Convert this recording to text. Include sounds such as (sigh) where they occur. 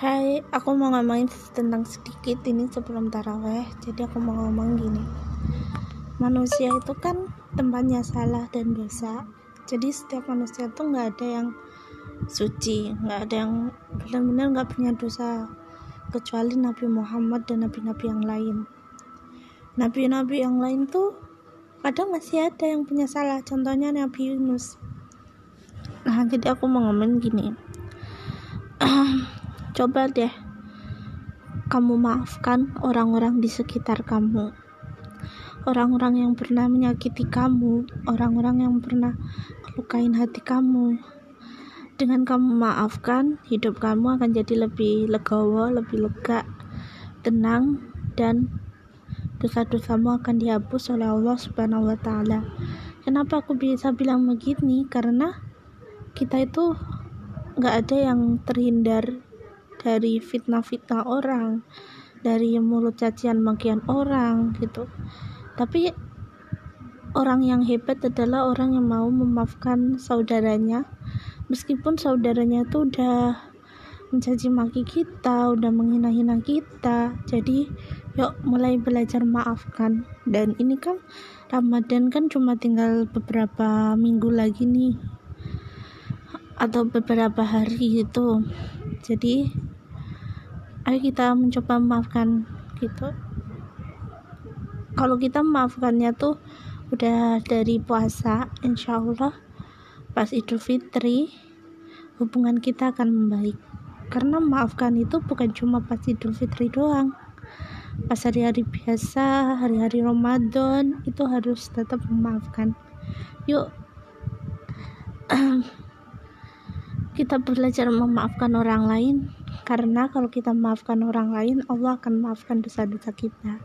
Hai, aku mau ngomongin tentang sedikit ini sebelum taraweh. Jadi aku mau ngomong gini. Manusia itu kan tempatnya salah dan dosa. Jadi setiap manusia tuh nggak ada yang suci, nggak ada yang benar-benar nggak punya dosa kecuali Nabi Muhammad dan nabi-nabi yang lain. Nabi-nabi yang lain tuh kadang masih ada yang punya salah. Contohnya Nabi Yunus. Nah, jadi aku mau ngomong gini (clears throat) Coba deh kamu maafkan orang-orang di sekitar kamu. Orang-orang yang pernah menyakiti kamu, orang-orang yang pernah melukain hati kamu. Dengan kamu maafkan, hidup kamu akan jadi lebih legowo, lebih lega, tenang, dan dosa-dosamu akan dihapus oleh Allah Subhanahu wa taala. Kenapa aku bisa bilang begini? Karena kita itu nggak ada yang terhindar dari fitnah-fitnah orang dari mulut cacian makian orang gitu. Tapi orang yang hebat adalah orang yang mau memaafkan saudaranya. Meskipun saudaranya itu udah mencaci maki kita udah menghina-hina kita jadi yuk mulai belajar maafkan. Dan ini kan Ramadan kan cuma tinggal beberapa minggu lagi nih atau beberapa hari gitu. Jadi ayo kita mencoba memaafkan gitu. Kalau kita memaafkannya tuh udah dari puasa insya Allah pas idul fitri hubungan kita akan membaik. Karena memaafkan itu bukan cuma pas idul fitri doang. Pas hari-hari biasa hari-hari Ramadan itu harus tetap memaafkan. Yuk (clears throat) kita belajar memaafkan orang lain karena kalau kita maafkan orang lain Allah akan maafkan dosa-dosa kita